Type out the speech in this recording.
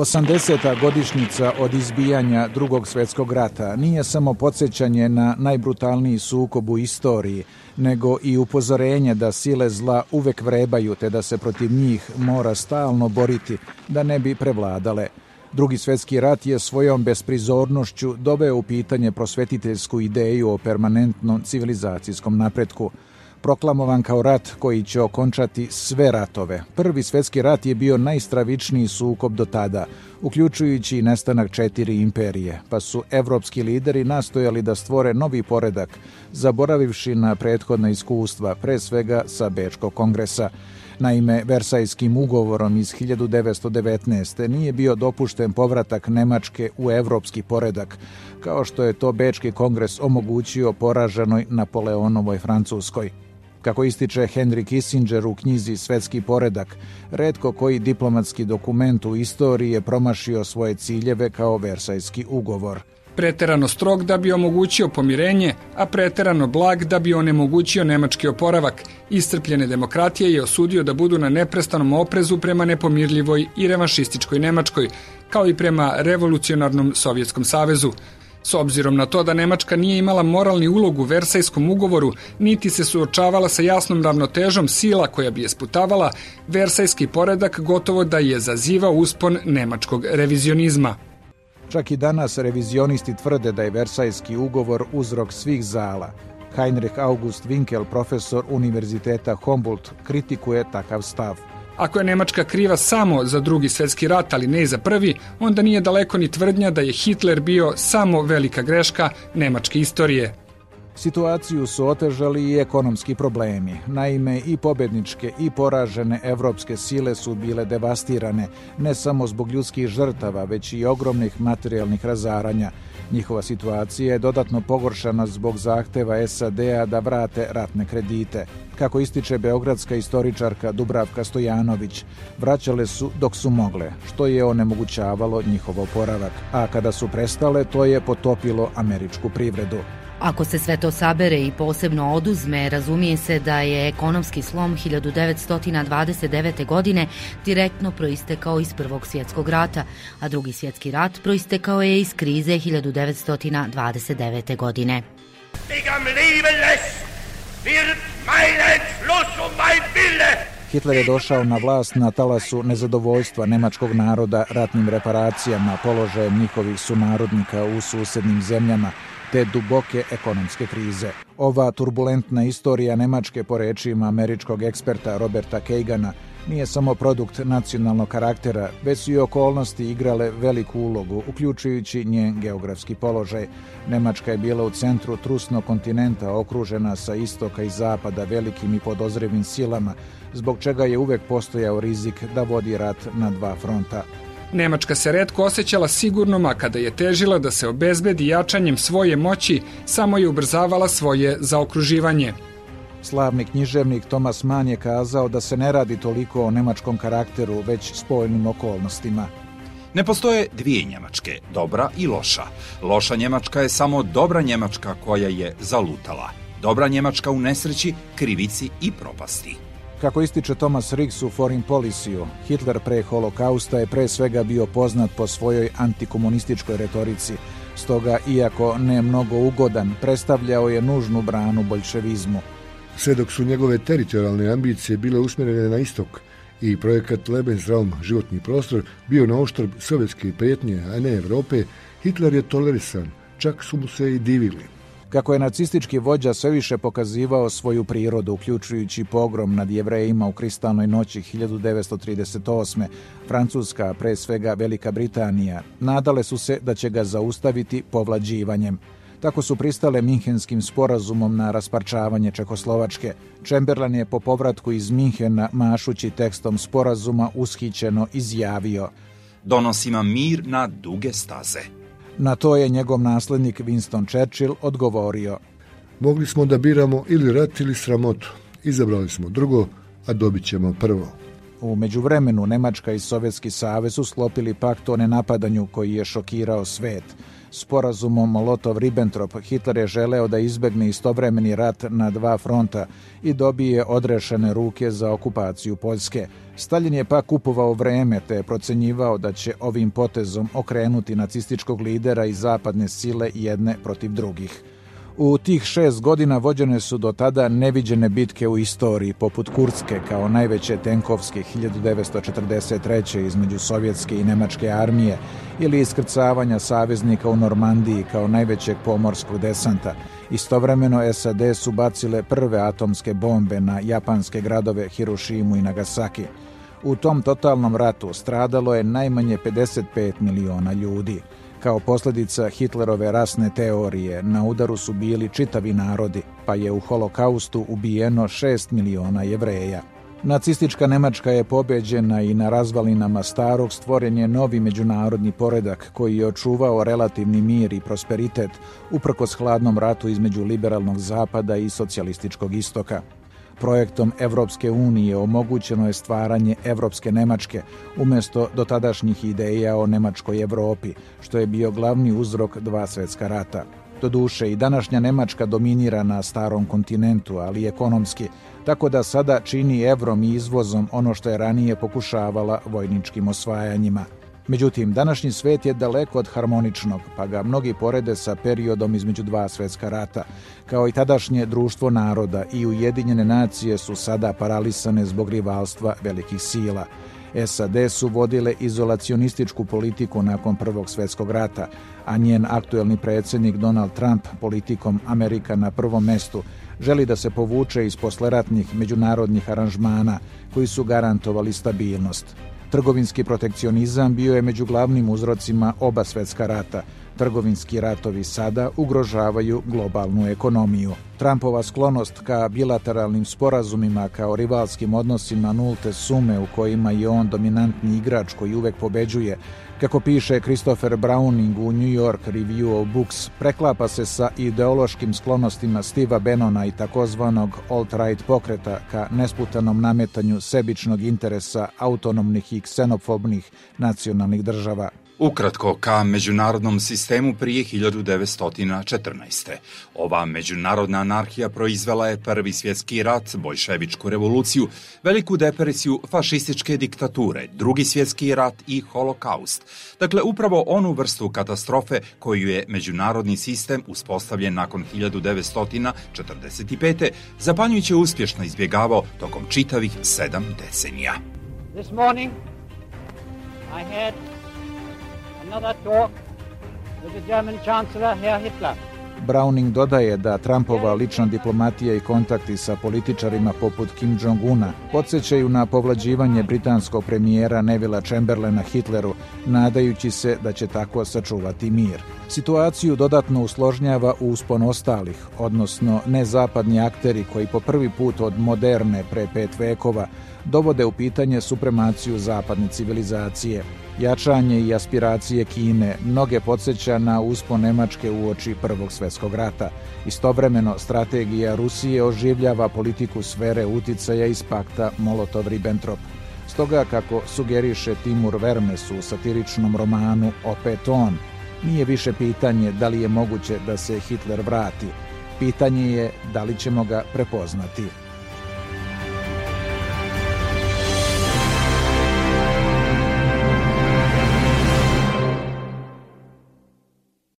80. godišnjica od izbijanja drugog svjetskog rata nije samo podsjećanje na najbrutalniji sukob u istoriji, nego i upozorenje da sile zla uvek vrebaju te da se protiv njih mora stalno boriti da ne bi prevladale. Drugi svjetski rat je svojom besprizornošću doveo u pitanje prosvetiteljsku ideju o permanentnom civilizacijskom napretku – proklamovan kao rat koji će okončati sve ratove. Prvi svjetski rat je bio najstravičniji sukob do tada, uključujući i nestanak četiri imperije, pa su evropski lideri nastojali da stvore novi poredak, zaboravivši na prethodna iskustva, pre svega sa Bečkog kongresa. Naime, Versajskim ugovorom iz 1919. nije bio dopušten povratak Nemačke u evropski poredak, kao što je to Bečki kongres omogućio poraženoj Napoleonovoj Francuskoj. Kako ističe Henry Kissinger u knjizi Svetski poredak, redko koji diplomatski dokument u istoriji je promašio svoje ciljeve kao Versajski ugovor. Preterano strog da bi omogućio pomirenje, a preterano blag da bi onemogućio nemački oporavak. Istrpljene demokratije je osudio da budu na neprestanom oprezu prema nepomirljivoj i revanšističkoj Nemačkoj, kao i prema revolucionarnom Sovjetskom savezu. S obzirom na to da Nemačka nije imala moralni ulog u Versajskom ugovoru, niti se suočavala sa jasnom ravnotežom sila koja bi je sputavala, Versajski poredak gotovo da je zazivao uspon nemačkog revizionizma. Čak i danas revizionisti tvrde da je Versajski ugovor uzrok svih zala. Heinrich August Winkel, profesor Univerziteta Humboldt, kritikuje takav stav. Ako je Nemačka kriva samo za drugi svjetski rat, ali ne i za prvi, onda nije daleko ni tvrdnja da je Hitler bio samo velika greška nemačke istorije. Situaciju su otežali i ekonomski problemi. Naime, i pobedničke i poražene evropske sile su bile devastirane, ne samo zbog ljudskih žrtava, već i ogromnih materijalnih razaranja. Njihova situacija je dodatno pogoršana zbog zahteva SAD-a da vrate ratne kredite. Kako ističe beogradska istoričarka Dubravka Stojanović, vraćale su dok su mogle, što je onemogućavalo njihov oporavak, a kada su prestale, to je potopilo američku privredu. Ako se sve to sabere i posebno oduzme, razumije se da je ekonomski slom 1929. godine direktno proistekao iz Prvog svjetskog rata, a drugi svjetski rat proistekao je iz krize 1929. godine. Hitler je došao na vlast na talasu nezadovoljstva nemačkog naroda ratnim reparacijama, položajem njihovih sunarodnika u susednim zemljama, te duboke ekonomske krize. Ova turbulentna istorija Nemačke po rečima američkog eksperta Roberta Kagana nije samo produkt nacionalnog karaktera, već su i okolnosti igrale veliku ulogu, uključujući njen geografski položaj. Nemačka je bila u centru trusnog kontinenta, okružena sa istoka i zapada velikim i podozrevim silama, zbog čega je uvek postojao rizik da vodi rat na dva fronta. Nemačka se redko osjećala sigurnom, a kada je težila da se obezbedi jačanjem svoje moći, samo je ubrzavala svoje zaokruživanje. Slavni književnik Thomas Mann je kazao da se ne radi toliko o nemačkom karakteru, već spojnim okolnostima. Ne postoje dvije Njemačke, dobra i loša. Loša Njemačka je samo dobra Njemačka koja je zalutala. Dobra Njemačka u nesreći, krivici i propasti. Kako ističe Thomas Riggs u Foreign Policy-u, Hitler pre holokausta je pre svega bio poznat po svojoj antikomunističkoj retorici. Stoga, iako ne mnogo ugodan, predstavljao je nužnu branu bolševizmu. Sve dok su njegove teritorijalne ambicije bile usmjerene na istok i projekat Lebensraum, životni prostor, bio na oštrb sovjetske prijetnje, a ne Evrope, Hitler je tolerisan, čak su mu se i divili. Kako je nacistički vođa sve više pokazivao svoju prirodu, uključujući pogrom nad jevrejima u kristalnoj noći 1938. Francuska, pre svega Velika Britanija, nadale su se da će ga zaustaviti povlađivanjem. Tako su pristale Minhenskim sporazumom na rasparčavanje Čekoslovačke. Čemberlan je po povratku iz Minhena mašući tekstom sporazuma ushićeno izjavio Donosima mir na duge staze. Na to je njegov naslednik Winston Churchill odgovorio. Mogli smo da biramo ili rat ili sramotu. Izabrali smo drugo, a dobit ćemo prvo. U međuvremenu Nemačka i Sovjetski savez su slopili pakt o nenapadanju koji je šokirao svet. Sporazumom Molotov-Ribbentrop Hitler je želeo da izbegne istovremeni rat na dva fronta i dobije odrešene ruke za okupaciju Poljske. Stalin je pak kupovao vreme te je procenjivao da će ovim potezom okrenuti nacističkog lidera i zapadne sile jedne protiv drugih. U tih šest godina vođene su do tada neviđene bitke u istoriji, poput Kurske kao najveće tenkovske 1943. između sovjetske i nemačke armije ili iskrcavanja saveznika u Normandiji kao najvećeg pomorskog desanta. Istovremeno SAD su bacile prve atomske bombe na japanske gradove Hirošimu i Nagasaki. U tom totalnom ratu stradalo je najmanje 55 miliona ljudi. Kao posljedica Hitlerove rasne teorije, na udaru su bili čitavi narodi, pa je u holokaustu ubijeno 6 miliona jevreja. Nacistička Nemačka je pobeđena i na razvalinama starog stvoren je novi međunarodni poredak koji je očuvao relativni mir i prosperitet uprkos hladnom ratu između liberalnog zapada i socijalističkog istoka. Projektom Evropske unije omogućeno je stvaranje Evropske Nemačke umjesto dotadašnjih ideja o Nemačkoj Evropi, što je bio glavni uzrok dva svjetska rata. Doduše i današnja Nemačka dominira na starom kontinentu, ali ekonomski, tako da sada čini evrom i izvozom ono što je ranije pokušavala vojničkim osvajanjima – Međutim, današnji svet je daleko od harmoničnog, pa ga mnogi porede sa periodom između dva svetska rata. Kao i tadašnje društvo naroda i Ujedinjene nacije su sada paralisane zbog rivalstva velikih sila. SAD su vodile izolacionističku politiku nakon Prvog svetskog rata, a njen aktuelni predsjednik Donald Trump politikom Amerika na prvom mestu želi da se povuče iz posleratnih međunarodnih aranžmana koji su garantovali stabilnost. Trgovinski protekcionizam bio je među glavnim uzrocima oba svetska rata. Trgovinski ratovi sada ugrožavaju globalnu ekonomiju. Trumpova sklonost ka bilateralnim sporazumima kao rivalskim odnosima nulte sume u kojima je on dominantni igrač koji uvek pobeđuje, kako piše Christopher Browning u New York Review of Books, preklapa se sa ideološkim sklonostima Steve'a Bannona i takozvanog alt-right pokreta ka nesputanom nametanju sebičnog interesa autonomnih i ksenofobnih nacionalnih država. Ukratko, ka međunarodnom sistemu prije 1914. Ova međunarodna anarhija proizvela je prvi svjetski rat, bolševičku revoluciju, veliku depresiju, fašističke diktature, drugi svjetski rat i holokaust. Dakle, upravo onu vrstu katastrofe koju je međunarodni sistem uspostavljen nakon 1945. zapanjujuće uspješno izbjegavao tokom čitavih sedam decenija. This morning, I had another talk with the German Chancellor, Herr Hitler. Browning dodaje da Trumpova lična diplomatija i kontakti sa političarima poput Kim Jong-una podsjećaju na povlađivanje britanskog premijera Nevila Chamberlaina Hitleru, nadajući se da će tako sačuvati mir. Situaciju dodatno usložnjava uspon ostalih, odnosno nezapadni akteri koji po prvi put od moderne pre pet vekova dovode u pitanje supremaciju zapadne civilizacije. Jačanje i aspiracije Kine mnoge podsjeća na uspon Nemačke u oči Prvog svjetskog rata. Istovremeno, strategija Rusije oživljava politiku sfere uticaja iz pakta Molotov-Ribbentrop. Stoga, kako sugeriše Timur Vermes u satiričnom romanu Opet on, nije više pitanje da li je moguće da se Hitler vrati. Pitanje je da li ćemo ga prepoznati.